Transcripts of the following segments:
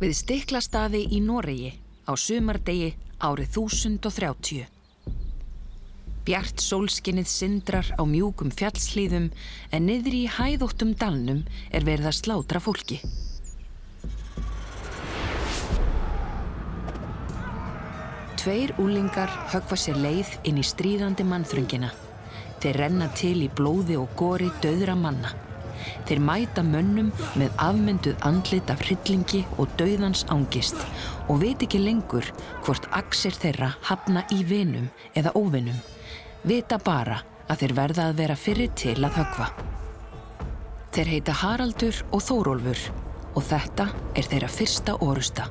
við stiklastaði í Noregi á sumardegi árið 1030. Bjart sólskinnið syndrar á mjúkum fjallslíðum en niður í hæðóttum dalnum er verið að slátra fólki. Tveir úlingar högfa sér leið inn í stríðandi mannþröngina. Þeir renna til í blóði og góri döðra manna. Þeir mæta mönnum með afmynduð andlit af hryllingi og döðans ángist og veit ekki lengur hvort aksir þeirra hafna í vinum eða óvinum. Vita bara að þeir verða að vera fyrir til að högfa. Þeir heita Haraldur og Þórólfur og þetta er þeirra fyrsta orusta.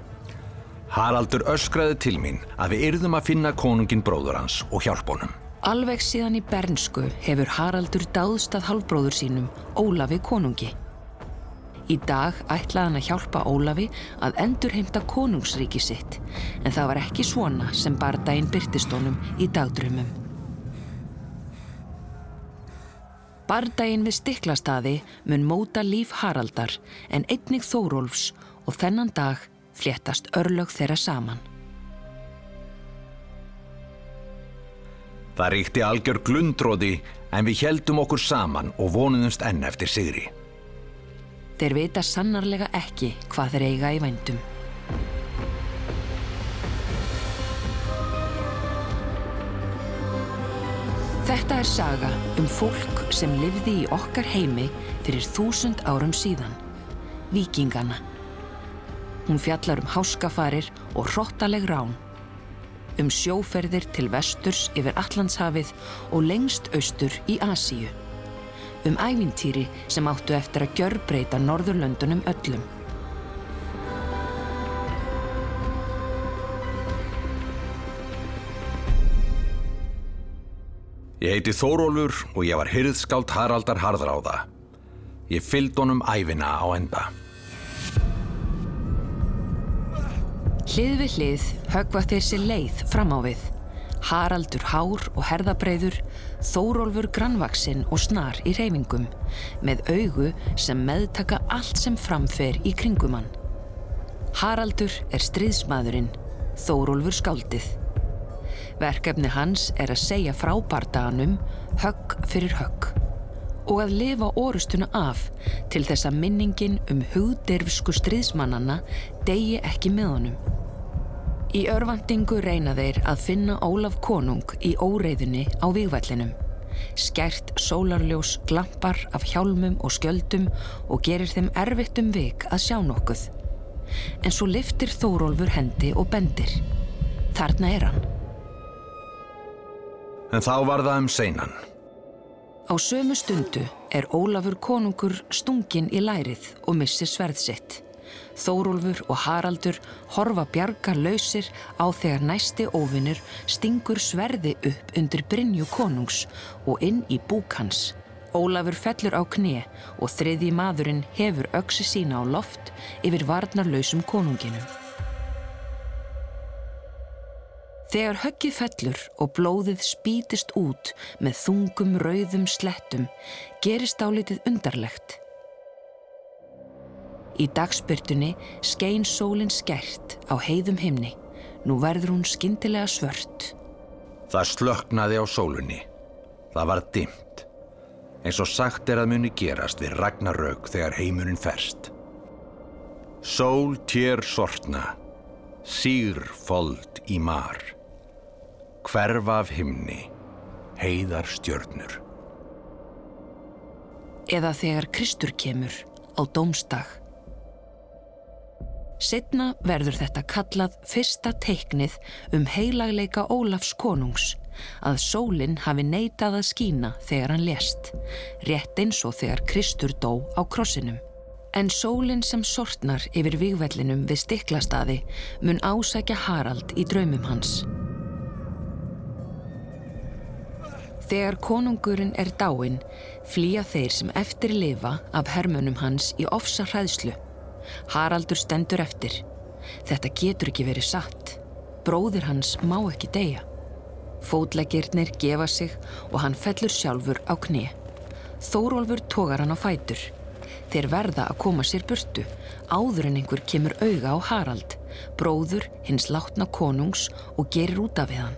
Haraldur öskraði til mín að við yrðum að finna konungin bróður hans og hjálp honum. Alveg síðan í Bernsku hefur Haraldur dáðst að halvbróður sínum, Ólafi konungi. Í dag ætlaði hann að hjálpa Ólafi að endurheimta konungsríki sitt, en það var ekki svona sem bardaginn byrtistónum í dagdrömmum. Bardaginn við stiklastaði mun móta líf Haraldar en einnig Þórólfs og þennan dag fléttast örlög þeirra saman. Það ríkti algjör glundróði en við heldum okkur saman og vonuðumst enn eftir sigri. Þeir vita sannarlega ekki hvað þeir eiga í vændum. Þetta er saga um fólk sem livði í okkar heimi fyrir þúsund árum síðan. Víkingana. Hún fjallar um háskafarir og hróttaleg rán. Um sjóferðir til vesturs yfir Allandshafið og lengst austur í Asíu. Um ævintýri sem áttu eftir að gjörbreyta Norðurlöndunum öllum. Ég heiti Þórólfur og ég var hyrðskált Haraldar Harðráða. Ég fylgd honum æfina á enda. Hlið við hlið högva þeir sér leið fram á við. Haraldur hár og herðabreiður, Þórólfur grannvaksinn og snar í reyfingum, með augu sem meðtaka allt sem framfer í kringumann. Haraldur er stríðsmaðurinn, Þórólfur skáldið. Verkefni hans er að segja frá bardaganum högg fyrir högg og að lifa orustuna af til þess að minningin um hugderfsku stríðsmannanna degi ekki með honum. Í örvandingu reyna þeir að finna Ólaf konung í óreiðunni á výgvallinum. Skært sólarljós glampar af hjálmum og skjöldum og gerir þeim erfitt um vik að sjá nokkuð. En svo liftir Þórólfur hendi og bendir. Þarna er hann. En þá var það um seinan. Á sömu stundu er Ólafur konungur stungin í lærið og missir sverð sitt. Þórólfur og Haraldur horfa bjargar lausir á þegar næsti óvinnur stingur sverði upp undir Brynju konungs og inn í búk hans. Ólafur fellur á knie og þriði maðurinn hefur öksi sína á loft yfir varnarlausum konunginum. Þegar höggið fellur og blóðið spítist út með þungum rauðum slettum gerist álitið undarlegt. Í dagspyrtunni skein sólinn skert á heiðum himni. Nú verður hún skindilega svört. Það slöknaði á sólunni. Það var dimt. Eins og sagt er að muni gerast við ragnarög þegar heimurinn ferst. Sól tér sortna, sír fold í mar. Hverfa af himni, heiðar stjörnur. Eða þegar Kristur kemur á dómsdag. Setna verður þetta kallað fyrsta teiknið um heilagleika Ólafs konungs að sólinn hafi neitað að skína þegar hann lést, rétt eins og þegar Kristur dó á krossinum. En sólinn sem sortnar yfir výgvellinum við stiklastaði mun ásækja Harald í draumum hans. Þegar konungurinn er dáinn, flýja þeir sem eftir lifa af hermönum hans í ofsa hræðslu. Haraldur stendur eftir. Þetta getur ekki verið satt. Bróðir hans má ekki deyja. Fótlegirnir gefa sig og hann fellur sjálfur á kni. Þórólfur tógar hann á fætur. Þeir verða að koma sér burtu, áður en einhver kemur auga á Harald, bróður hins látna konungs og gerir út af hann.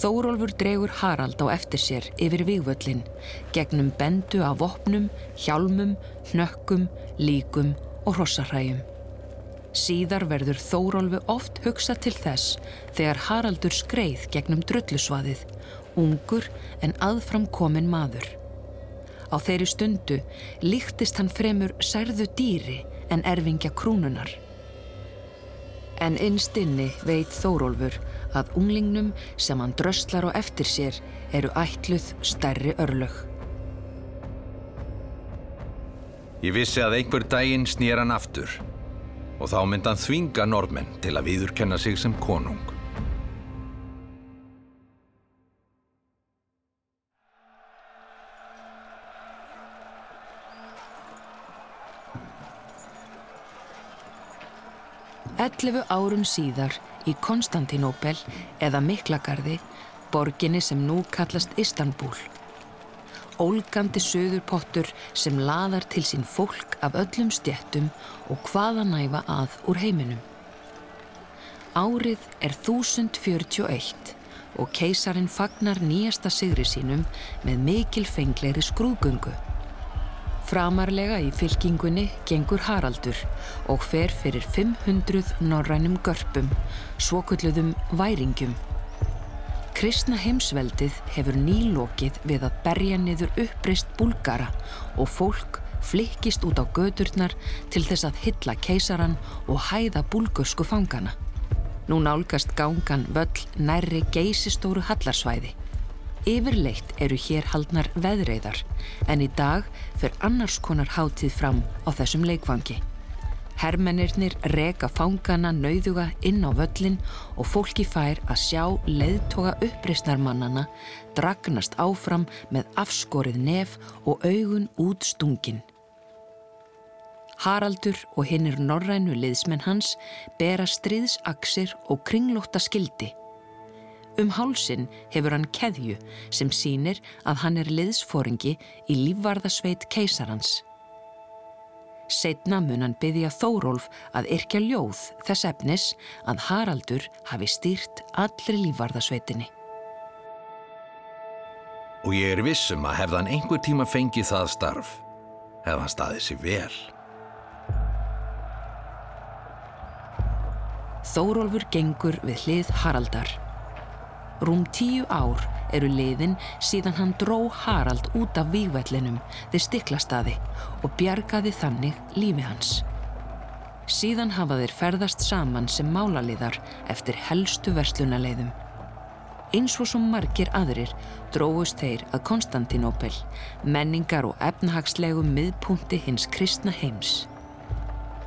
Þórólfur dregur Harald á eftir sér yfir vývöllin, gegnum bendu af vopnum, hjálmum, hnökkum, líkum og hrossarhæjum. Síðar verður Þórólfu oft hugsa til þess þegar Haraldur skreið gegnum drullusvaðið, ungur en aðfram komin maður. Á þeirri stundu líktist hann fremur særðu dýri en erfingja krúnunar. En innstinni veit Þórólfur að unglingnum sem hann dröslar á eftir sér eru ætluð stærri örlög. Ég vissi að einhver daginn snýr hann aftur og þá mynd hann þvinga normenn til að viðurkenna sig sem konung. Ellefu árum síðar í Konstantinópel eða Miklagarði, borginni sem nú kallast Istanbul. Ólgandi söðurpottur sem laðar til sín fólk af öllum stjettum og hvaða næfa að úr heiminum. Árið er 1041 og keisarin fagnar nýjasta sigri sínum með mikil fengleiri skrúðgöngu. Framarlega í fylkingunni gengur Haraldur og fer fyrir 500 norrænum görpum, svokulluðum væringjum. Kristna heimsveldið hefur nýlokið við að berja niður uppreist búlgara og fólk flikkist út á gödurnar til þess að hylla keisaran og hæða búlgursku fangana. Nú nálgast gangan völl nærri geysistóru hallarsvæði. Yfirleitt eru hér haldnar veðreiðar en í dag fer annars konar hátíð fram á þessum leikvangi. Hermennirnir reka fangana nauðuga inn á völlin og fólki fær að sjá leðtoga uppreysnarmannana dragnast áfram með afskorið nef og augun út stungin. Haraldur og hinnir norrænu liðsmenn hans bera stríðsaksir og kringlóta skildi Um hálsin hefur hann keðju sem sínir að hann er liðsforingi í lífvarðasveit keisarans. Setna mun hann byggja Þórólf að yrkja ljóð þess efnis að Haraldur hafi stýrt allri lífvarðasveitinni. Og ég er vissum að hefðan einhver tíma fengið það starf, hefðan staðið sér vel. Þórólfur gengur við hlið Haraldar. Rúm tíu ár eru liðin síðan hann dró Harald út af výgvellinum við stiklastaði og bjargaði þannig lífi hans. Síðan hafa þeir ferðast saman sem málaliðar eftir helstu verslunaleiðum. Eins og svo margir aðrir dróðust þeir að Konstantinópel, menningar og efnahagslegum miðpunti hins kristna heims.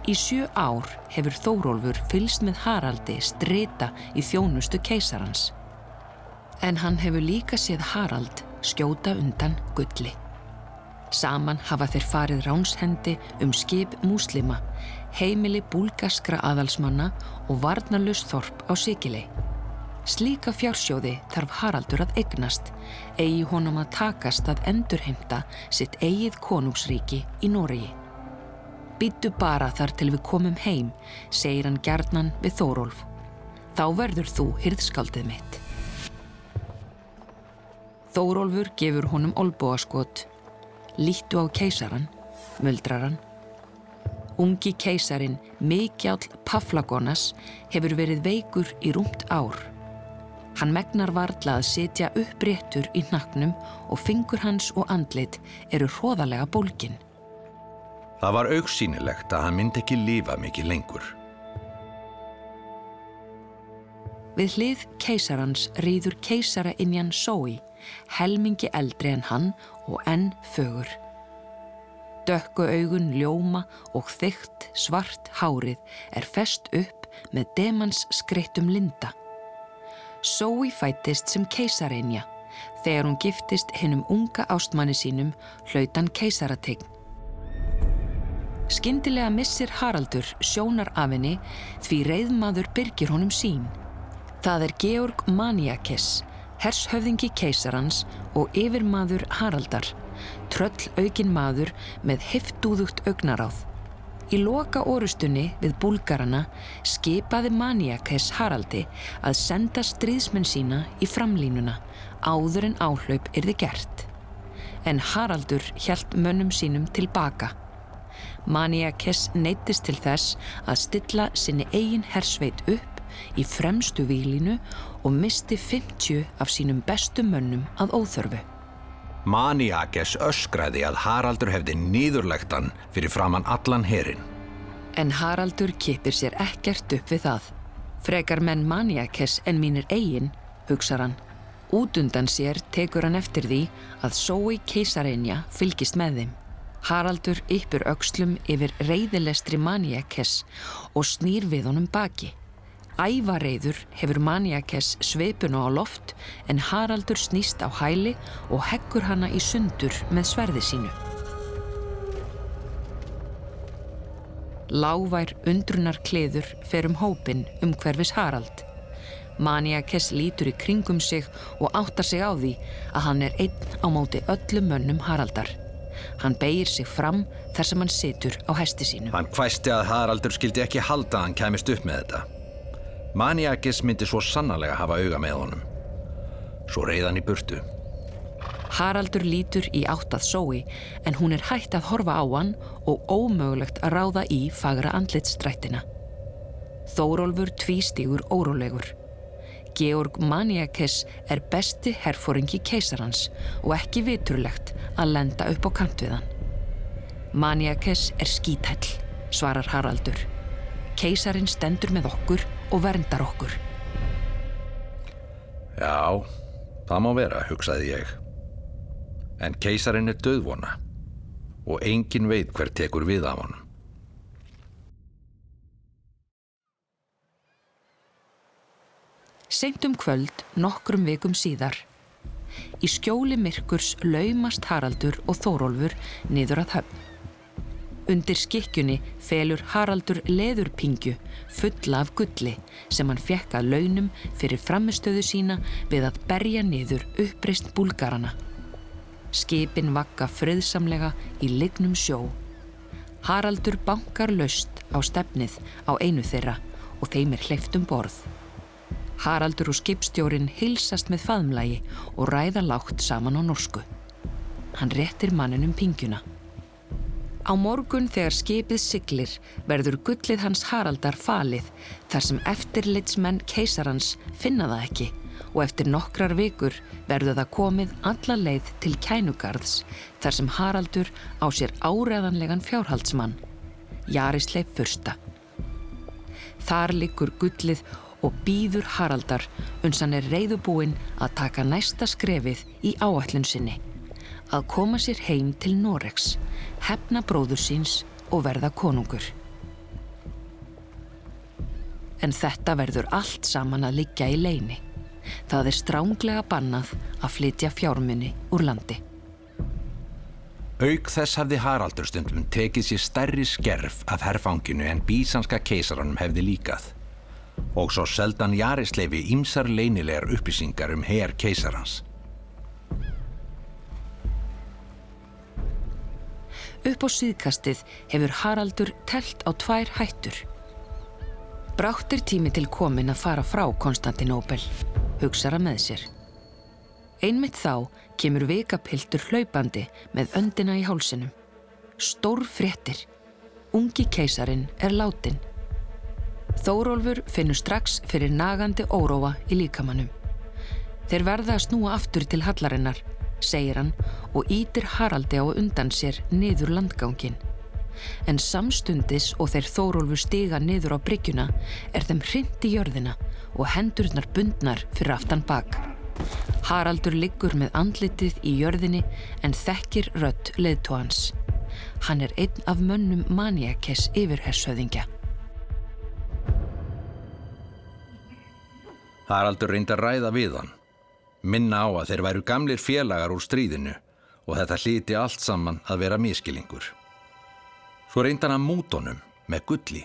Í sjö ár hefur Þórólfur fylst með Haraldi strita í þjónustu keisarans en hann hefur líka séð Harald skjóta undan gulli. Saman hafa þeir farið ránshendi um skip múslima, heimili búlgaskra aðalsmanna og varnarlust þorp á Sikilei. Slíka fjársjóði þarf Haraldur að egnast, eigi honum að takast að endurheimta sitt eigið konungsríki í Noregi. Býtu bara þar til við komum heim, segir hann gerðnan við Þórólf. Þá verður þú hyrðskaldið mitt. Þórólfur gefur honum olbúaskot. Líttu á keisaran, muldrar hann. Ungi keisarin Mikjál Paflagonas hefur verið veikur í rúmt ár. Hann megnar varla að setja uppréttur í naknum og fingur hans og andlit eru hróðalega bólkin. Það var auksínilegt að hann myndi ekki lífa mikið lengur. Við hlið keisarans rýður keisara innjan Sói helmingi eldri en hann og enn fögur. Dökku augun ljóma og þygt svart hárið er fest upp með demans skreittum linda. Sói fættist sem keisareinja. Þegar hún giftist hennum unga ástmanni sínum hlautan keisarategn. Skyndilega missir Haraldur sjónar af henni því reyðmaður byrgir honum sín. Það er Georg Maniakes hershöfðingi keisarans og yfirmaður Haraldar tröll aukin maður með heftúðugt augnaráð. Í loka orustunni við búlgarana skipaði Maniakes Haraldi að senda stríðsmenn sína í framlínuna áður en áhlaup yrði gert. En Haraldur hjælt mönnum sínum tilbaka. Maniakes neytist til þess að stilla sinni eigin hersveit upp í fremstu výlinu og misti 50 af sínum bestu mönnum að óþörfu. Maniakes öskraði að Haraldur hefði nýðurlegt hann fyrir framann allan herin. En Haraldur kipir sér ekkert upp við það. Frekar menn Maniakes en mínir eigin, hugsar hann. Út undan sér tekur hann eftir því að sói keisareinja fylgist með þeim. Haraldur yppur aukslum yfir reyðilestri Maniakes og snýr við honum baki. Ævareiður hefur Maniakes sveipuna á loft en Haraldur snýst á hæli og heggur hana í sundur með sverði sínu. Láfær undrunar kleður fer um hópin um hverfis Harald. Maniakes lítur í kringum sig og áttar sig á því að hann er einn á móti öllum mönnum Haraldar. Hann beigir sig fram þar sem hann situr á hesti sínu. Hann hvæsti að Haraldur skildi ekki halda að hann kæmist upp með þetta. Maniakis myndi svo sannarlega hafa auga með honum. Svo reyðan í burtu. Haraldur lítur í áttað sói en hún er hægt að horfa á hann og ómögulegt að ráða í fagra andlitstrættina. Þórólfur tvístígur órólegur. Georg Maniakis er besti herfóringi keisarhans og ekki viturlegt að lenda upp á kant við hann. Maniakis er skítæll, svarar Haraldur. Keisarin stendur með okkur og verndar okkur. Já, það má vera, hugsaði ég. En keisarin er döðvona og engin veit hver tekur við af honum. Seint um kvöld, nokkrum vikum síðar. Í skjóli myrkurs laumast Haraldur og Þórólfur niður að höfn. Undir skikkjunni felur Haraldur leðurpingju fulla af gulli sem hann fekk að launum fyrir framistöðu sína við að berja niður uppreist búlgarana. Skipin vakka friðsamlega í lignum sjó. Haraldur bankar löst á stefnið á einu þeirra og þeim er hleyft um borð. Haraldur og skipstjórin hilsast með faðmlægi og ræða lágt saman á norsku. Hann réttir manninum pingjuna. Á morgun þegar skipið siglir verður gullið hans Haraldar falið þar sem eftirlitsmenn keisarans finna það ekki og eftir nokkrar vikur verður það komið alla leið til kænugarðs þar sem Haraldur á sér áreðanlegan fjárhaldsmann, Jarisleif Fursta. Þar liggur gullið og býður Haraldar uns hann er reyðubúinn að taka næsta skrefið í áallun sinni að koma sér heim til Noregs, hefna bróður síns og verða konungur. En þetta verður allt saman að liggja í leini. Það er stránglega bannað að flytja fjármunni úr landi. Auk þess hafði Haraldur stundum tekið sér stærri skerf af herfanginu en bísanska keisaranum hefði líkað. Og svo seldan Jarisleifi ímsar leinilegar upplýsingar um her keisarans. Upp á síðkastið hefur Haraldur telt á tvær hættur. Bráttir tími til komin að fara frá Konstantinóbel, hugsara með sér. Einmitt þá kemur vikapiltur hlaupandi með öndina í hálsinum. Stór fréttir. Ungi keisarin er látin. Þórólfur finnur strax fyrir nagandi óróa í líkamannum. Þeir verða að snúa aftur til hallarinnar segir hann og ítir Haraldi á undan sér niður landgangin. En samstundis og þeir Þórólfu stiga niður á bryggjuna er þeim hrind í jörðina og hendurnar bundnar fyrir aftan bak. Haraldur liggur með andlitið í jörðinni en þekkir rött leðtóhans. Hann er einn af mönnum maniakes yfirhershöðingja. Haraldur reyndi að ræða við hann minna á að þeir væru gamlir félagar úr stríðinu og þetta hlíti allt saman að vera miskilingur. Svo reyndan að mútonum með gulli.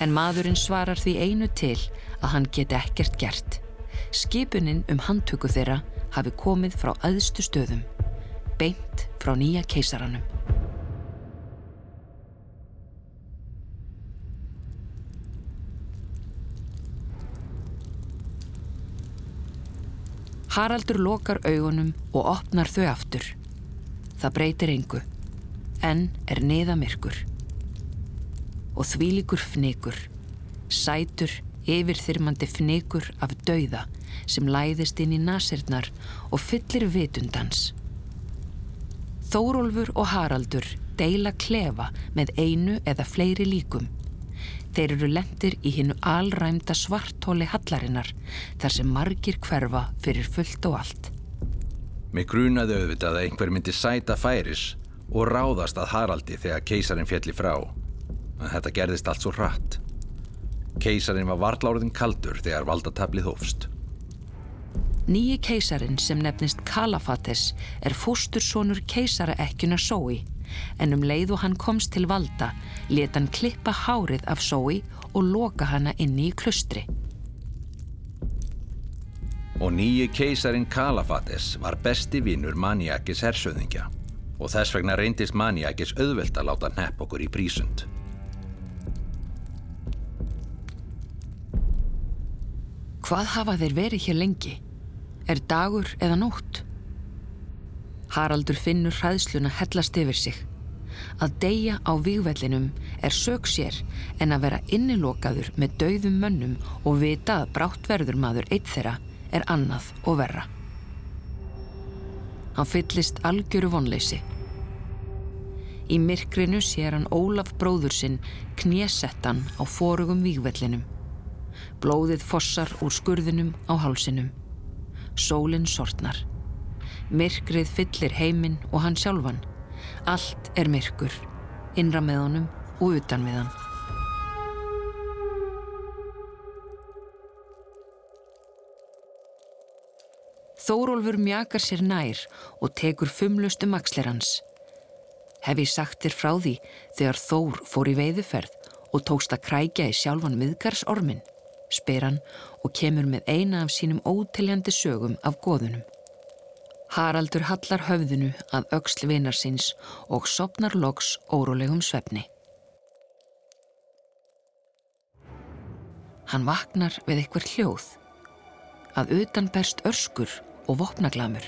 En maðurinn svarar því einu til að hann geti ekkert gert. Skipuninn um handtöku þeirra hafi komið frá aðstu stöðum. beint frá nýja keisaranum. Haraldur lokar augunum og opnar þau aftur. Það breytir engu, en er niðamirkur. Og þvílikur fnikur, sætur, yfirþyrmandi fnikur af dauða sem læðist inn í nasirnar og fyllir vitundans. Þórólfur og Haraldur deila klefa með einu eða fleiri líkum Þeir eru lendir í hinnu alræmda svartóli hallarinnar þar sem margir hverfa fyrir fullt og allt. Mér grunaði auðvitað að einhver myndi sæta færis og ráðast að Haraldi þegar keisarin fjalli frá. En þetta gerðist allt svo hratt. Keisarin var varláriðin kaldur þegar valdatablið hófst. Nýji keisarin sem nefnist Kalafates er fóstursónur keisara ekkuna Sói en um leið og hann komst til valda let hann klippa hárið af Sói og loka hana inni í klustri. Og nýji keisarin Kalafates var besti vinnur Maniakis hersöðingja og þess vegna reyndist Maniakis auðvelt að láta nepp okkur í prísund. Hvað hafa þeir verið hér lengi? Er dagur eða nótt? Haraldur finnur hræðsluna hellast yfir sig. Að deyja á výgvellinum er sög sér en að vera innilokaður með dauðum mönnum og vita að bráttverður maður eitt þeirra er annað og verra. Hann fyllist algjöru vonleysi. Í myrkrinu sér hann Ólaf bróður sinn knésettan á fórugum výgvellinum. Blóðið fossar úr skurðinum á hálsinum. Sólinn sortnar. Myrkrið fyllir heiminn og hann sjálfan. Allt er myrkur, innra með honum og utan við hann. Þórólfur mjakar sér nær og tekur fumlust um axlir hans. Hef ég sagt þér frá því þegar Þór fór í veiðuferð og tókst að krækja í sjálfan miðgarsormin, spyr hann og kemur með eina af sínum óteljandi sögum af goðunum. Haraldur hallar höfðinu að auksl vinar síns og sopnar loks órólegum svefni. Hann vaknar við eitthvað hljóð, að utan berst örskur og vopnaglamur.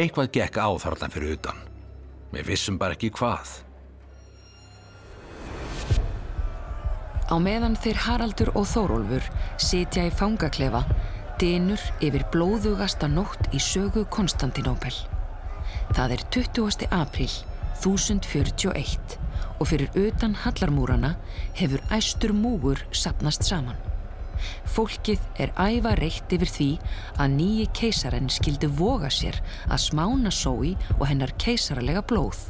Eitthvað gekk á þarna fyrir utan. Við vissum bara ekki hvað. Á meðan þeir Haraldur og Þórólfur sitja í fangaklefa Dinur yfir blóðugasta nótt í sögu Konstantinópel. Það er 20. april 1041 og fyrir utan hallarmúrana hefur æstur múur sapnast saman. Fólkið er æfa reitt yfir því að nýji keisaren skildi voga sér að smána sói og hennar keisaralega blóð.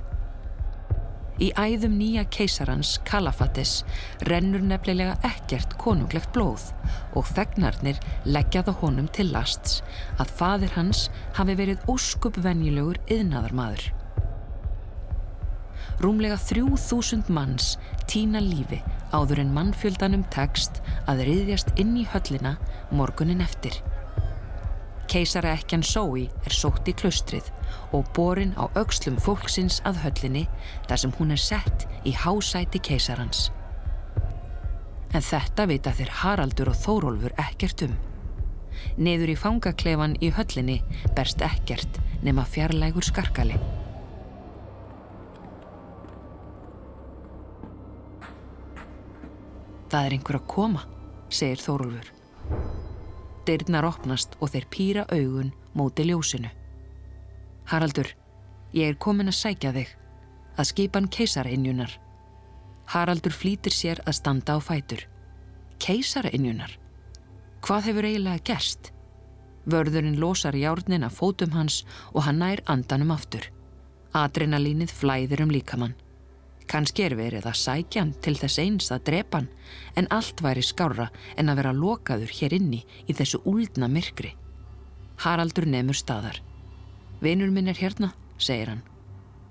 Í æðum nýja keisarans Kalafates rennur nefnilega ekkert konunglegt blóð og þegnarnir leggjaða honum til lasts að fadir hans hafi verið óskupvenjulegur yðnaðarmadur. Rúmlega þrjú þúsund manns týna lífi áður en mannfjöldanum tekst að riðjast inn í höllina morgunin eftir. Keisara ekkjan Sói er sótt í klaustrið og borin á aukslum fólksins að höllinni þar sem hún er sett í hásæti keisarans. En þetta vita þeir Haraldur og Þórólfur ekkert um. Neður í fangaklefan í höllinni berst ekkert nema fjarlægur skarkali. Það er einhver að koma, segir Þórólfur. Dyrnar opnast og þeir pýra augun móti ljósinu. Haraldur, ég er komin að sækja þig, að skipan keisarinnjunar. Haraldur flýtir sér að standa á fætur. Keisarinnjunar? Hvað hefur eiginlega gerst? Vörðurinn losar járnin af fótum hans og hann nær andanum aftur. Adrenalínið flæðir um líkamann. Kanski er verið að sækja hann til þess eins að drepa hann en allt væri skára en að vera lokaður hér inni í þessu úldna myrkri. Haraldur nefnur staðar. Vinur minn er hérna, segir hann.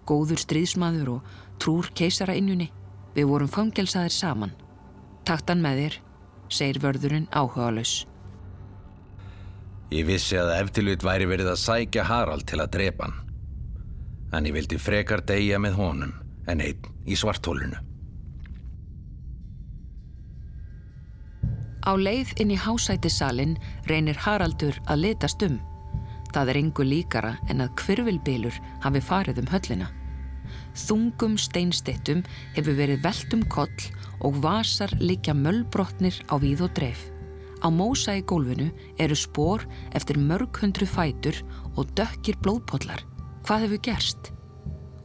Góður stríðsmaður og trúr keisara innjunni. Við vorum fangelsaðir saman. Taktan með þér, segir vörðurinn áhugaðlaus. Ég vissi að eftirlut væri verið að sækja Harald til að drepa hann. en ég vildi frekar deyja með honum en einn í svartólinu. Á leið inn í hásætisalinn reynir Haraldur að letast um. Það er engu líkara en að kvirvilbilur hafi farið um höllina. Þungum steinstittum hefur verið veltum koll og vasar likja möllbrotnir á víð og dreif. Á mósa í gólfinu eru spór eftir mörg hundru fætur og dökkir blóðpollar. Hvað hefur gerst?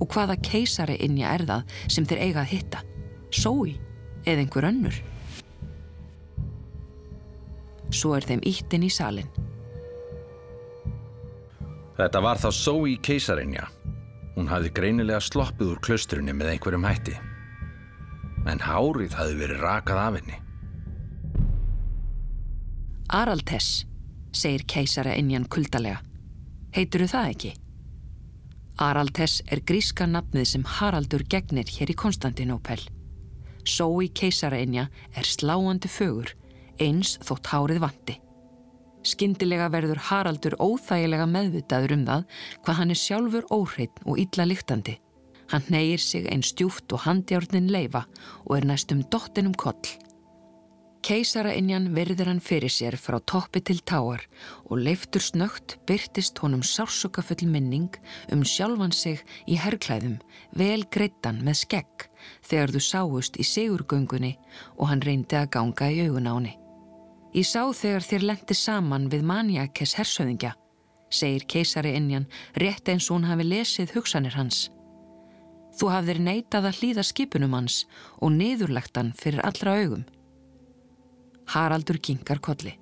Og hvaða keisari innja er það sem þeir eiga að hitta? Sói eða einhver önnur? Svo er þeim íttinn í salin. Þetta var þá Sói keisarinja. Hún hafði greinilega sloppið úr klaustrunni með einhverjum hætti. En hárið hafði verið rakað af henni. Araltess, segir keisara innjan kuldalega. Heituru það ekki? Araltess er gríska nafnið sem Haraldur gegnir hér í Konstantinópel. Sói keisarainja er sláandi fögur, eins þótt hárið vandi. Skyndilega verður Haraldur óþægilega meðvitaður um það hvað hann er sjálfur óhreitt og illa líktandi. Hann neyir sig einn stjúft og handjárnin leifa og er næstum dottin um koll. Keisarainjan verður hann fyrir sér frá toppi til táar og leiftur snögt byrtist honum sársukafull minning um sjálfan sig í herrklæðum, vel greittan með skegg þegar þú sáust í sigurgöngunni og hann reyndi að ganga í augun á henni. Ég sá þegar þér lendi saman við manjakes hersöðingja, segir keisariinjan rétt eins og hún hafi lesið hugsanir hans. Þú hafðir neitað að hlýða skipunum hans og niðurlegt hann fyrir allra augum. Haraldur kingar kolli.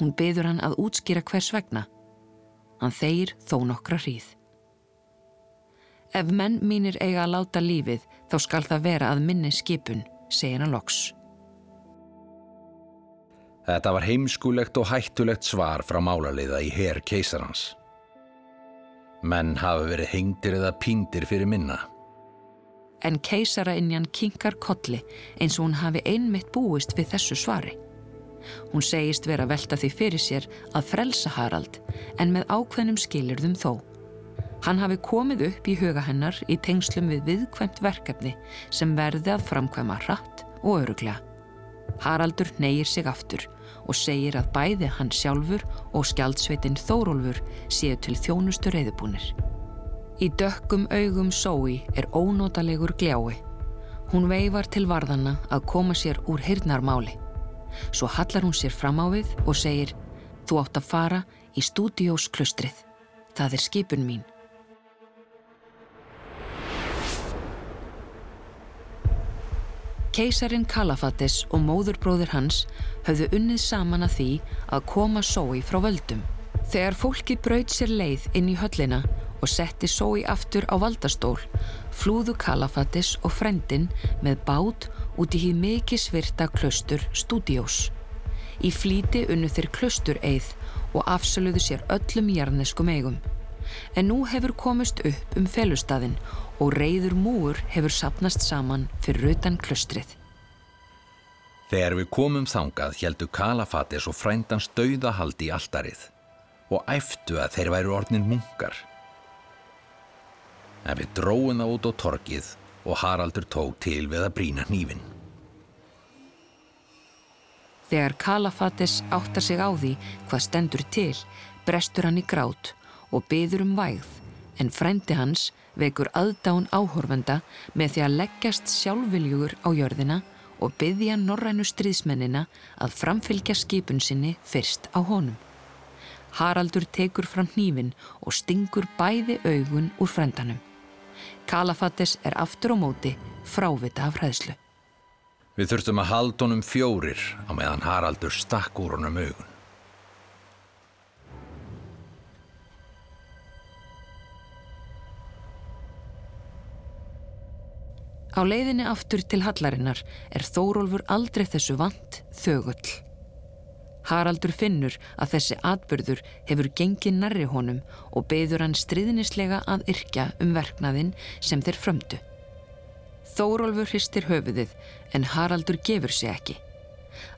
Hún byður hann að útskýra hvers vegna. Hann þeir þó nokkra hríð. Ef menn mínir eiga að láta lífið þá skal það vera að minni skipun, segir hann loks. Þetta var heimskulegt og hættulegt svar frá málaliða í her keisarans. Menn hafa verið hengtir eða píndir fyrir minna en keisarainjan kinkar kolli eins og hún hafi einmitt búist við þessu svari. Hún segist vera velta því fyrir sér að frelsa Harald en með ákveðnum skilirðum þó. Hann hafi komið upp í huga hennar í tengslum við viðkvæmt verkefni sem verði að framkvæma hratt og öruglega. Haraldur neyir sig aftur og segir að bæði hann sjálfur og skjaldsveitin Þórólfur séu til þjónustu reyðubúnir. Í dökkum augum Sói er ónótalegur gljái. Hún veifar til varðanna að koma sér úr hirnarmáli. Svo hallar hún sér fram á við og segir Þú átt að fara í stúdiósklustrið. Það er skipun mín. Keisarin Kalafatis og móðurbróður hans höfðu unnið saman að því að koma Sói frá völdum. Þegar fólki braut sér leið inn í höllina og setti Sói aftur á valdastól, flúðu Kalafatis og frendin með bát út í hýð mikið svirta klaustur Studiós. Í flíti unnu þeir klaustur eið og afsöluðu sér öllum jarneskum eigum. En nú hefur komist upp um felustadin og reyður múur hefur sapnast saman fyrir utan klaustrið. Þegar við komum þangað heldu Kalafatis og frændans dauðahaldi í alldarið og æftu að þeir væru orðnin munkar en við dróðum það út á torkið og Haraldur tók til við að brína hnífin. Þegar Kalafatis áttar sig á því hvað stendur til, brestur hann í grát og byður um vægð, en frendi hans vekur aðdán áhorfenda með því að leggjast sjálfviljugur á jörðina og byðja norrænu stríðsmennina að framfylgja skipun sinni fyrst á honum. Haraldur tekur fram hnífin og stingur bæði augun úr frendanum. Kalafatis er aftur á móti frávita af hræðslu. Við þurftum að halda honum fjórir á meðan Haraldur stakk úr honum augun. Á leiðinni aftur til hallarinnar er Þórólfur aldrei þessu vant þögull. Haraldur finnur að þessi atbyrður hefur gengið nærri honum og beður hann stríðnislega að yrkja um verknaðinn sem þeir frömdu. Þórólfur hristir höfuðið en Haraldur gefur sig ekki.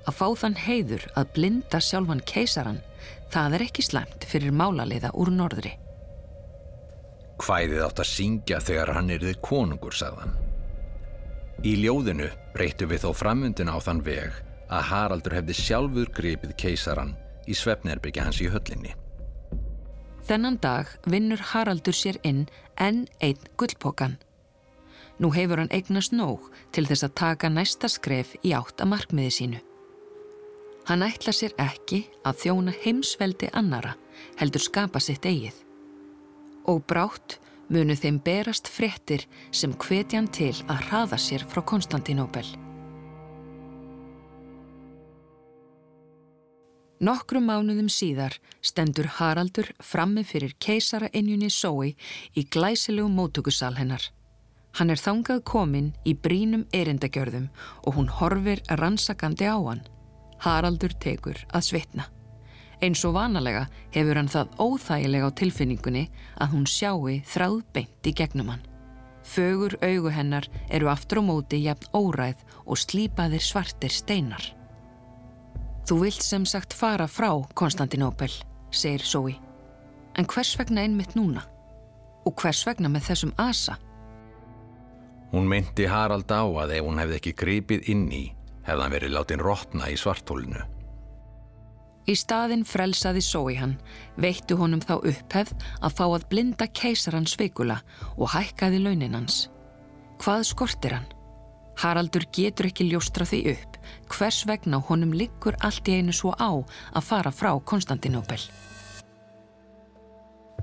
Að fá þann heiður að blinda sjálfan keisaran, það er ekki slæmt fyrir málarleiða úr norðri. Hvæðið átt að syngja þegar hann erði konungur, sagðan. Í ljóðinu breyttu við þó framundina á þann veg að Haraldur hefði sjálfur gripið keisaran í svefnerbyggja hans í höllinni. Þennan dag vinnur Haraldur sér inn enn einn gullpokan. Nú hefur hann eignast nóg til þess að taka næsta skref í átt að markmiði sínu. Hann ætla sér ekki að þjóna heimsveldi annara heldur skapa sitt eigið. Og brátt munu þeim berast fréttir sem hvetjan til að hraða sér frá Konstantinóbel. Nokkrum mánuðum síðar stendur Haraldur frammi fyrir keisara innjunni Sói í glæsilegu mótökusal hennar. Hann er þangað kominn í brínum erindagjörðum og hún horfir rannsakandi á hann. Haraldur tekur að svitna. Eins og vanalega hefur hann það óþægilega á tilfinningunni að hún sjáu þráð beint í gegnum hann. Fögur augu hennar eru aftur á móti jafn óræð og slípaðir svartir steinar. Þú vilt sem sagt fara frá Konstantinópel, segir Sói. En hvers vegna einmitt núna? Og hvers vegna með þessum asa? Hún myndi Harald á að ef hún hefði ekki gripið inn í, hefði hann verið látin rótna í svartólinu. Í staðin frelsaði Sói hann, veittu honum þá upphefð að fá að blinda keisaran sveikula og hækkaði launin hans. Hvað skortir hann? Haraldur getur ekki ljóstra því upp hvers vegna honum liggur allt í einu svo á að fara frá Konstantinóbel.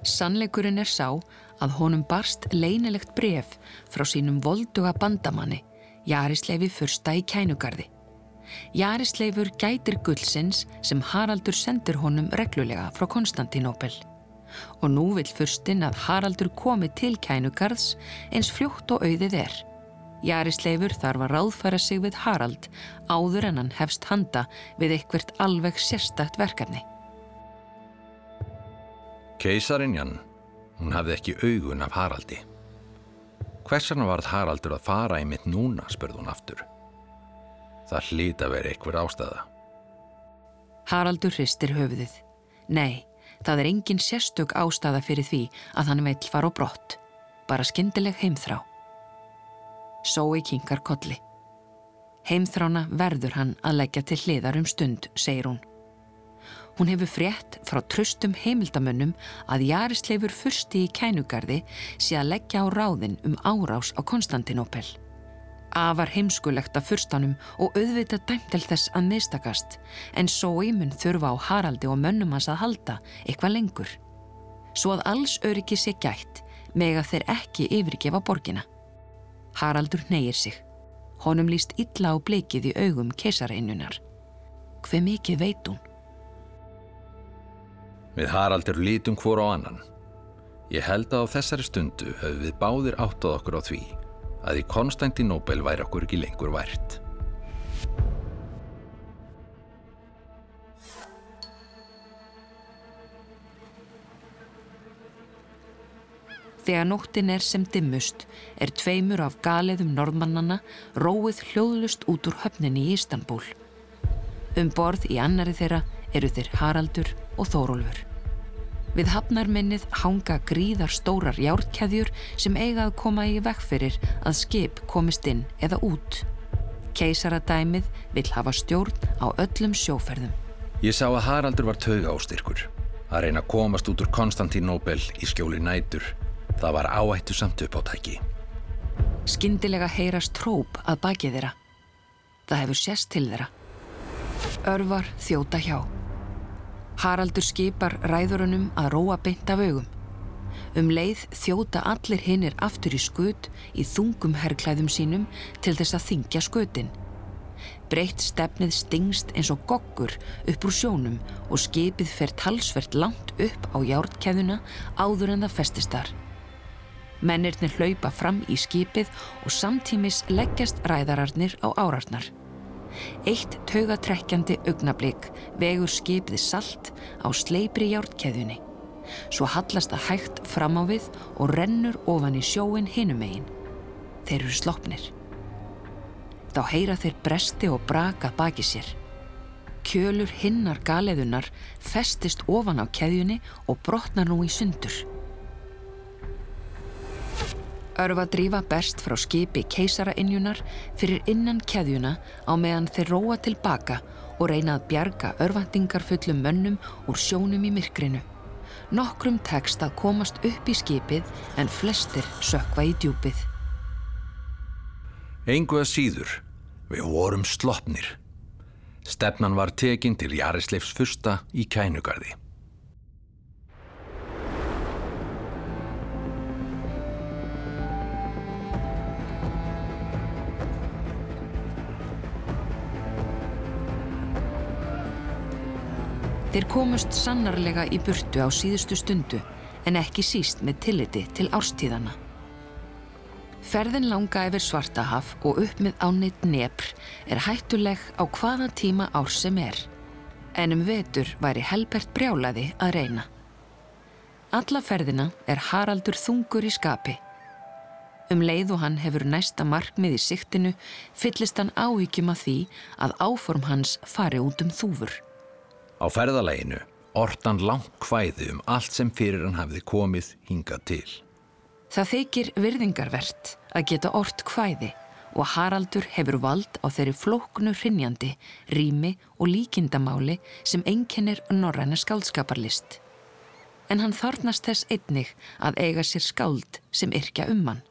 Sannleikurinn er sá að honum barst leinilegt bref frá sínum volduga bandamanni, Jarisleifi fyrsta í kænugarði. Jarisleifur gætir gullsins sem Haraldur sendur honum reglulega frá Konstantinóbel. Og nú vil fyrstinn að Haraldur komi til kænugarðs eins fljótt og auðið er. Jarisleifur þarf að ráðfæra sig við Harald áður en hann hefst handa við eitthvert alveg sérstakt verkefni. Keisarinjan, hún hafði ekki augun af Haraldi. Hversan varð Haraldur að fara í mitt núna, spurði hún aftur. Það hlýta vera eitthvað ástæða. Haraldur hristir höfuðið. Nei, það er engin sérstök ástæða fyrir því að hann veill fara á brott. Bara skindileg heimþrá. Sói kinkar kolli. Heimþrána verður hann að leggja til hliðar um stund, segir hún. Hún hefur frétt frá tröstum heimildamönnum að Jarisleifur fyrsti í kænugarði sé að leggja á ráðin um árás á Konstantinópel. Afar heimskulegt af fyrstanum og auðvitað dæmtel þess að mistakast en Sói mun þurfa á Haraldi og mönnum hans að halda eitthvað lengur. Svo að alls öryggi sé gætt meg að þeir ekki yfirgefa borgina. Haraldur neyir sig. Honum líst illa á bleikið í augum keisareinnunar. Hve mikið veit hún? Við Haraldur lítum hvora á annan. Ég held að á þessari stundu höfum við báðir áttað okkur á því að í Konstantinóbel væri okkur ekki lengur vært. Þegar nóttin er sem dimmust er tveimur af galeðum norðmannana róið hljóðlust út úr höfninni í Istanbul. Um borð í annari þeirra eru þeir Haraldur og Þórólfur. Við hafnarminnið hanga gríðar stórar járkæðjur sem eiga að koma í vegferir að skip komist inn eða út. Keisaradæmið vil hafa stjórn á öllum sjóferðum. Ég sá að Haraldur var tauga ástyrkur að reyna að komast út úr Konstantinóbel í skjóli nætur Það var áættu samt uppáttæki. Skyndilega heyrast tróp að baki þeirra. Það hefur sérst til þeirra. Örvar þjóta hjá. Haraldur skipar ræðurunum að róa beint af augum. Um leið þjóta allir hinnir aftur í skut í þungum herrklæðum sínum til þess að þingja skutin. Breytt stefnið stingst eins og goggur upp úr sjónum og skipið fer talsvert langt upp á járnkeðuna áður en það festist þar. Mennirnir hlaupa fram í skipið og samtímis leggjast ræðararnir á árarnar. Eitt taugatrekkjandi augnablík vegur skipið salt á sleipri hjártkeðjunni. Svo hallast það hægt fram á við og rennur ofan í sjóin hinum eigin. Þeir eru slopnir. Þá heyra þeir bresti og braka baki sér. Kjölur hinnar galeðunar festist ofan á keðjunni og brotnar nú í sundur. Örfadrífa berst frá skipi keisarainjunar fyrir innan keðjuna á meðan þeir róa tilbaka og reyna að bjarga örfandingar fullum mönnum úr sjónum í myrkrinu. Nokkrum tekst að komast upp í skipið en flestir sökva í djúpið. Engu að síður, við vorum sloppnir. Stefnan var tekin til Jarisleifs fyrsta í kænugarði. Þeir komust sannarlega í burtu á síðustu stundu en ekki síst með tilliti til árstíðana. Ferðin langa yfir Svartahaf og upp með áneitt nepr er hættuleg á hvaða tíma ár sem er. En um vetur væri Helbert brjálaði að reyna. Alla ferðina er Haraldur þungur í skapi. Um leið og hann hefur næsta markmið í siktinu fyllist hann áhyggjum að því að áform hans fari út um þúfur. Á ferðaleginu ortan langt hvæði um allt sem fyrir hann hafði komið hingað til. Það þykir virðingarvert að geta ort hvæði og Haraldur hefur vald á þeirri flóknu hrinnjandi, rými og líkindamáli sem einkennir norræna skáldskaparlist. En hann þarnast þess einnig að eiga sér skáld sem yrkja um hann.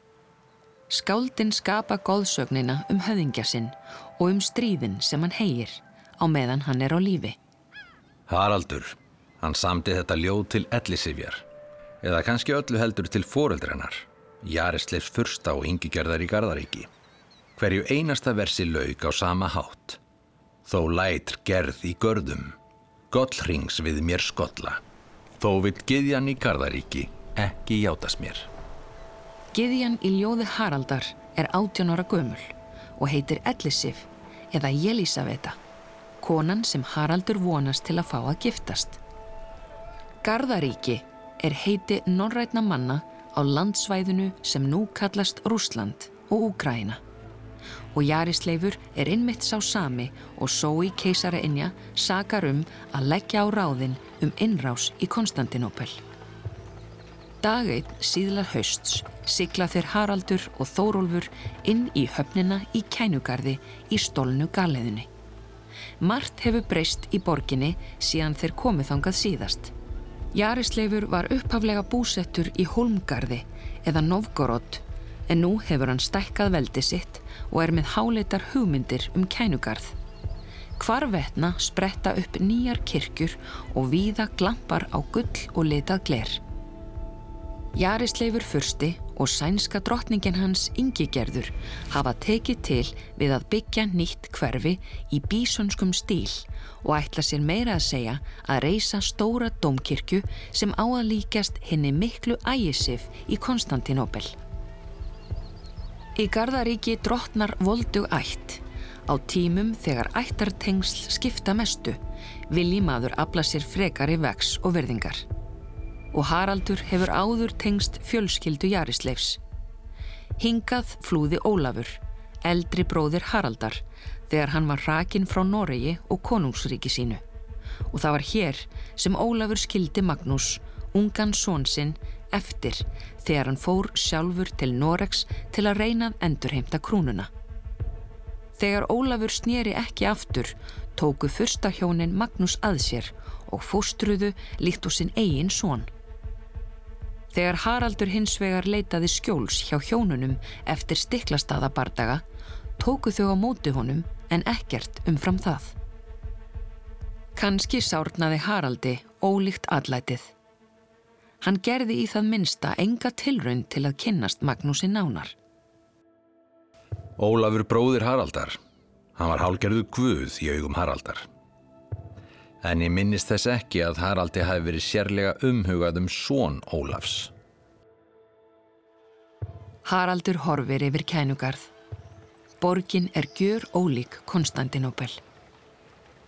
Skáldin skapa góðsögnina um höfingja sinn og um stríðin sem hann hegir á meðan hann er á lífi. Haraldur, hann samti þetta ljóð til ellisifjar, eða kannski öllu heldur til foreldrennar, Jarisleifs fyrsta og yngigerðar í Gardaríki. Hverju einasta versi laug á sama hátt. Þó lætr gerð í görðum, gollrings við mér skotla. Þó vill Gidjan í Gardaríki ekki játast mér. Gidjan í ljóði Haraldar er 18 ára gömul og heitir Ellisif eða Jelisaveta konan sem Haraldur vonast til að fá að giftast. Garðaríki er heiti norrætna manna á landsvæðinu sem nú kallast Rúsland og Úgræna. Og Jarisleifur er innmitt sá sami og sói keisara innja sakar um að leggja á ráðin um innrás í Konstantinopel. Dageitt síðlar hausts sigla þeir Haraldur og Þórólfur inn í höfnina í kænugarði í stólnu galeðunni. Mart hefur breyst í borginni síðan þeir komið þangað síðast. Jarisleifur var upphaflega búsettur í Holmgarði eða Novgorod en nú hefur hann stækkað veldi sitt og er með háleitar hugmyndir um kænugarð. Hvarvetna spretta upp nýjar kirkjur og víða glampar á gull og litað gler. Jarisleifur fyrsti og sænska drottningin hans Ingigerður hafa tekið til við að byggja nýtt hverfi í bísönskum stíl og ætla sér meira að segja að reysa stóra domkirkju sem á að líkjast henni miklu ægisif í Konstantinopel. Í Gardaríki drottnar voldug ætt. Á tímum þegar ættartengsl skipta mestu vilji maður afla sér frekari vex og verðingar og Haraldur hefur áður tengst fjölskyldu Jarisleifs. Hingað flúði Ólafur, eldri bróðir Haraldar, þegar hann var rakin frá Noregi og konungsríki sínu. Og það var hér sem Ólafur skildi Magnús, ungan svonsinn, eftir þegar hann fór sjálfur til Noregs til að reynað endurheimta krúnuna. Þegar Ólafur snýri ekki aftur, tóku fyrsta hjónin Magnús að sér og fóstruðu líkt úr sinn eigin són. Þegar Haraldur hins vegar leitaði skjóls hjá hjónunum eftir stiklastaðabardaga tóku þau á móti honum en ekkert umfram það. Kanski sárnaði Haraldi ólíkt allætið. Hann gerði í það minsta enga tilraun til að kynnast Magnúsi nánar. Ólafur bróðir Haraldar. Hann var hálgerðu guð í augum Haraldar. En ég minnist þess ekki að Haraldi hafi verið sérlega umhugað um són Ólafs. Haraldur horfir yfir kænugarð. Borgin er gjör ólík Konstantinopel.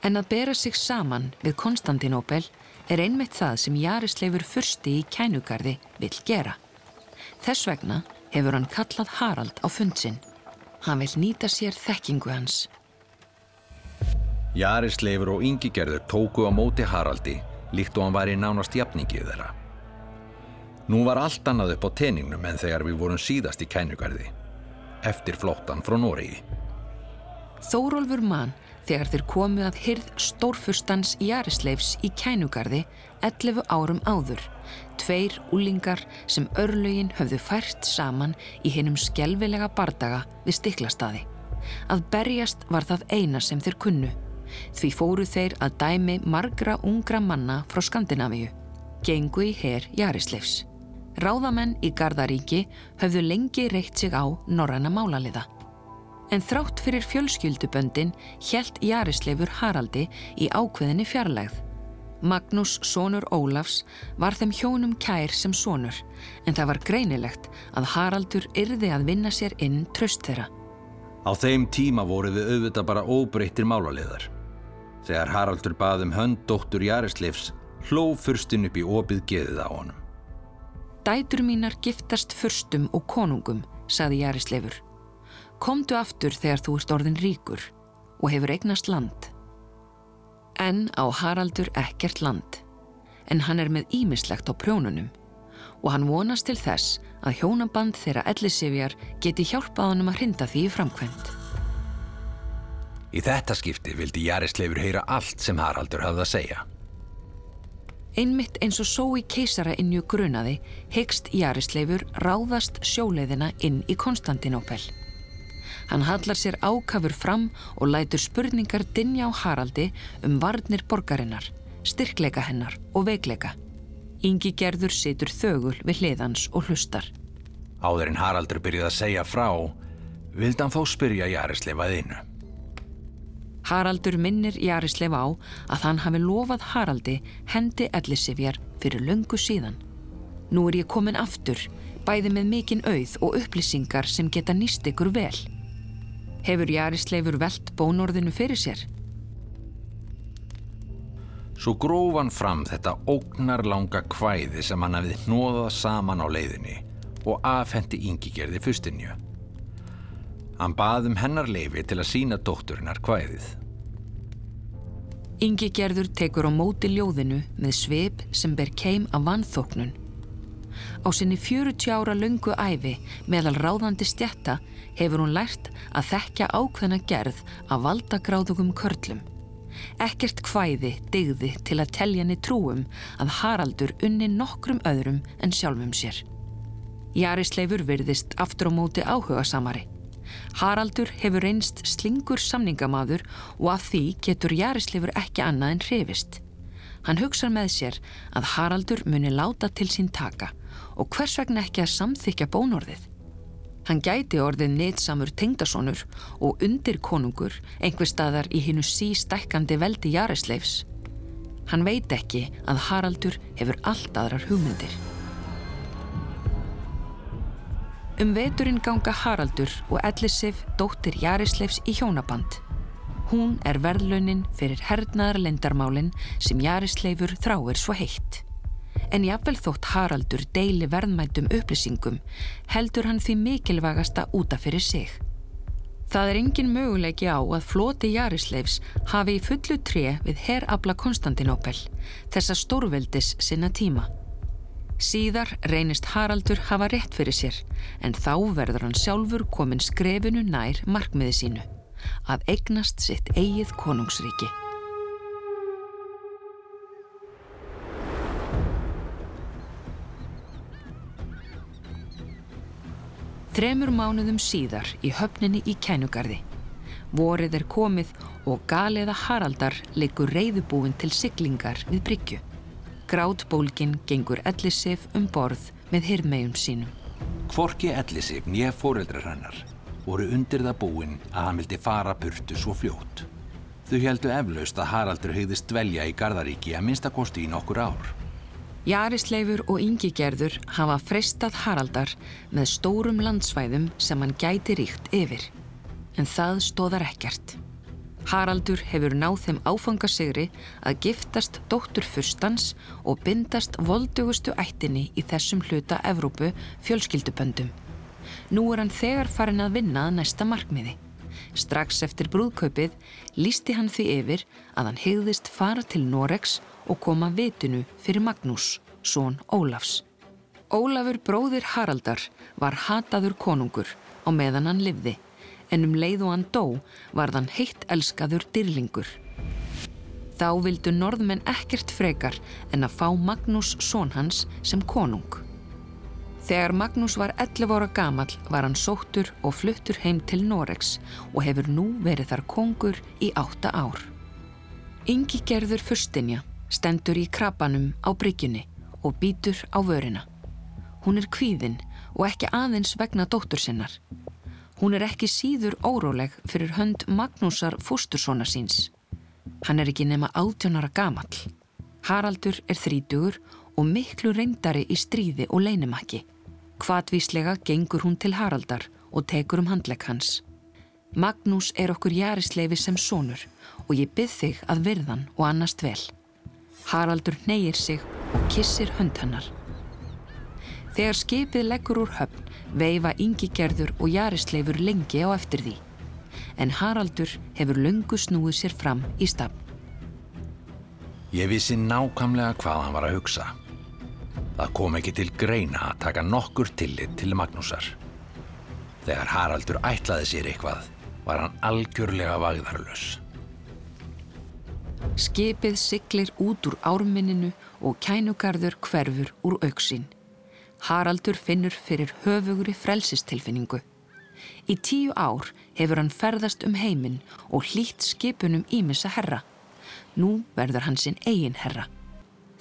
En að bera sig saman við Konstantinopel er einmitt það sem Jarisleifur fyrsti í kænugarði vil gera. Þess vegna hefur hann kallað Harald á fundsinn. Hann vil nýta sér þekkingu hans. Jarisleifur og Ingigerður tóku á móti Haraldi líkt og hann var í nánast jafningið þeirra. Nú var allt annað upp á teningnum en þegar við vorum síðast í kænugarði, eftir flottan frá Nóriði. Þórólfur mann þegar þeir komu að hyrð stórfurstans Jarisleifs í kænugarði 11 árum áður. Tveir úlingar sem örlögin höfðu fært saman í hinnum skjelvilega bardaga við stiklastaði. Að berjast var það eina sem þeir kunnu. Því fóru þeir að dæmi margra ungra manna frá Skandinavíu. Gengu í her Jarisleifs. Ráðamenn í Gardaríki höfðu lengi reykt sig á norræna málaliða. En þrátt fyrir fjölskylduböndin helt Jarisleifur Haraldi í ákveðinni fjarlægð. Magnús, sonur Ólafs, var þeim hjónum kær sem sonur, en það var greinilegt að Haraldur yrði að vinna sér inn tröst þeirra. Á þeim tíma voru við auðvitað bara óbreyttir málaliðar. Þegar Haraldur baðum hönd dóttur Jarisleifs, hló fyrstinn upp í opið geðið á honum. Dætur mínar giftast fyrstum og konungum, saði Jarisleifur. Komdu aftur þegar þú ert orðin ríkur og hefur eignast land. En á Haraldur ekkert land, en hann er með ímislegt á prjónunum og hann vonast til þess að hjónaband þeirra ellisifjar geti hjálpað honum að hrinda því framkvæmt. Í þetta skipti vildi Jarisleifur heyra allt sem Haraldur hafði að segja. Einmitt eins og sói keisara innju grunaði hegst Jarisleifur ráðast sjóleiðina inn í Konstantinópel. Hann hallar sér ákafur fram og lætur spurningar dinja á Haraldi um varnir borgarinnar, styrkleika hennar og veikleika. Ingi gerður situr þögul við hliðans og hlustar. Áður en Haraldur byrjuð að segja frá, vildi hann þó spyrja Jarisleifað innu. Haraldur minnir Jarisleif á að hann hafi lofað Haraldi hendi ellisifjar fyrir löngu síðan. Nú er ég komin aftur, bæði með mikinn auð og upplýsingar sem geta nýst ykkur vel. Hefur Jarisleifur velt bónorðinu fyrir sér? Svo gróf hann fram þetta ógnar langa kvæði sem hann hafið hnóðað saman á leiðinni og afhendi yngigerði fustinju. Hann baði um hennar leifi til að sína dótturinnar kvæðið. Yngigerður tekur á móti ljóðinu með sveip sem ber keim af vannþóknun. Á sinni 40 ára lungu æfi meðal ráðandi stjætta hefur hún lært að þekkja ákveðna gerð af valdagráðugum körlum. Ekkert hvæði digði til að telja henni trúum að Haraldur unni nokkrum öðrum en sjálfum sér. Jarisleifur virðist aftur á móti áhuga samari. Haraldur hefur reynst slingur samningamadur og af því getur Jarisleifur ekki annað en hrifist. Hann hugsa með sér að Haraldur muni láta til sín taka og hvers vegna ekki að samþykja bónorðið. Hann gæti orðið neitsamur tengdasonur og undir konungur einhver staðar í hinnu sístækkandi veldi Jarisleifs. Hann veit ekki að Haraldur hefur allt aðrar hugmyndir. Um veturinn ganga Haraldur og Ellisif dóttir Jarisleifs í hjónaband. Hún er verðlaunin fyrir hernaðar lendarmálinn sem Jarisleifur þráir svo heitt en jáfnvel þótt Haraldur deili verðmættum upplýsingum heldur hann því mikilvægasta útaf fyrir sig. Það er engin möguleiki á að floti Jarisleifs hafi í fullu tré við herabla Konstantinópel, þessa stórveldis sinna tíma. Síðar reynist Haraldur hafa rétt fyrir sér, en þá verður hann sjálfur komin skrefinu nær markmiði sínu, að eignast sitt eigið konungsríki. Þremur mánuðum síðar í höfninni í kænugarði. Vorið er komið og galiða Haraldar leikur reyðubúin til siglingar við bryggju. Grátbólgin gengur Ellisif um borð með hirmegjum sínum. Kvorki Ellisif nýja fóreldrar hennar voru undir það búin að hann vildi fara burtu svo fljótt. Þau heldu eflaust að Haraldur hegðist dvelja í Gardaríki að minnstakosti í nokkur ár. Jarisleifur og yngigerður hafa freistað Haraldar með stórum landsvæðum sem hann gæti ríkt yfir. En það stóðar ekkert. Haraldur hefur náð þeim áfangasigri að giftast dóttur fyrstans og bindast voldugustu ættinni í þessum hluta Evrópu fjölskylduböndum. Nú er hann þegar farin að vinna að næsta markmiði. Strax eftir brúðkaupið lísti hann því yfir að hann hegðist fara til Noregs og koma vitinu fyrir Magnús, són Ólafs. Ólafur bróðir Haraldar var hataður konungur á meðan hann livði en um leið og hann dó var þann heitt elskaður dyrlingur. Þá vildu norðmenn ekkert frekar en að fá Magnús són hans sem konung. Þegar Magnús var 11 ára gamal var hann sóttur og fluttur heim til Noregs og hefur nú verið þar kongur í átta ár. Yngi gerður fyrstinja stendur í krabanum á bryggjunni og býtur á vörina. Hún er kvíðinn og ekki aðeins vegna dóttur sinnar. Hún er ekki síður óróleg fyrir hönd Magnúsar fóstursona síns. Hann er ekki nema átjónara gamal. Haraldur er þrítugur og miklu reyndari í stríði og leinumakki. Hvatvíslega gengur hún til Haraldar og tekur um handlegg hans. Magnús er okkur jarisleifi sem sonur og ég byrð þig að virðan og annast vel. Haraldur neyir sig og kissir hönd hannar. Þegar skipið leggur úr höfn veifa yngigerður og jarisleifur lengi á eftir því. En Haraldur hefur löngu snúið sér fram í stafn. Ég vissi nákvæmlega hvað hann var að hugsa. Það kom ekki til greina að taka nokkur tillit til Magnúsar. Þegar Haraldur ætlaði sér eitthvað var hann algjörlega vagðarlös. Skipið siglir út úr árminninu og kænugarður hverfur úr auksín. Haraldur finnur fyrir höfugri frelsistilfinningu. Í tíu ár hefur hann ferðast um heiminn og hlýtt skipunum ímissa herra. Nú verður hann sinn eigin herra.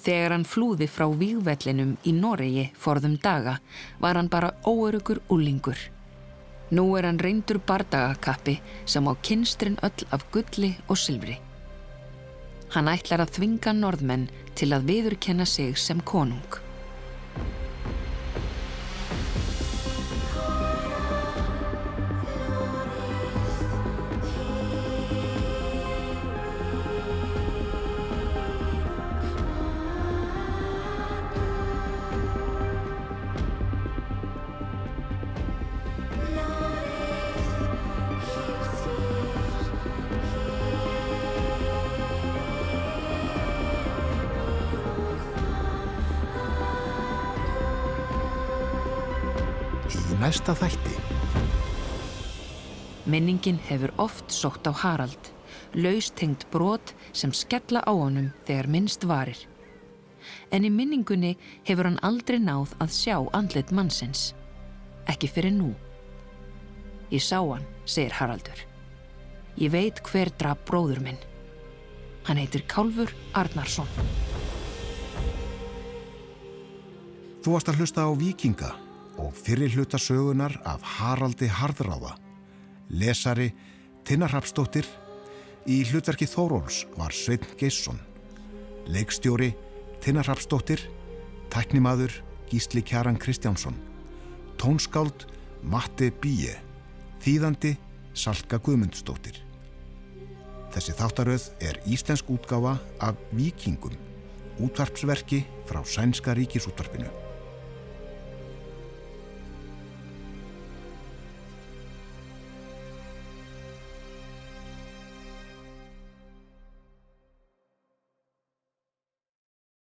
Þegar hann flúði frá výgvellinum í Noregi forðum daga var hann bara óörugur úlingur. Nú er hann reyndur bardagakappi sem á kynstrin öll af gulli og sylfri. Hann ætlar að þvinga norðmenn til að viðurkenna sig sem konung. Næsta þætti. Minningin hefur oft sótt á Harald, laustengt brot sem skella á honum þegar minnst varir. En í minningunni hefur hann aldrei náð að sjá andlit mannsins. Ekki fyrir nú. Ég sá hann, segir Haraldur. Ég veit hver draf bróður minn. Hann heitir Kálfur Arnarsson. Þú varst að hlusta á Vikinga og fyrir hluta sögunar af Haraldi Harðráða. Lesari Tinnar Rapsdóttir. Í hlutverki Þóróls var Svein Geisson. Leikstjóri Tinnar Rapsdóttir. Tæknimaður Gísli Kjaran Kristjánsson. Tónskáld Matti Bíje. Þýðandi Salka Guðmundsdóttir. Þessi þáttaröð er íslensk útgáfa af Vikingum, útvarpsverki frá Sænska ríkisútvarpinu.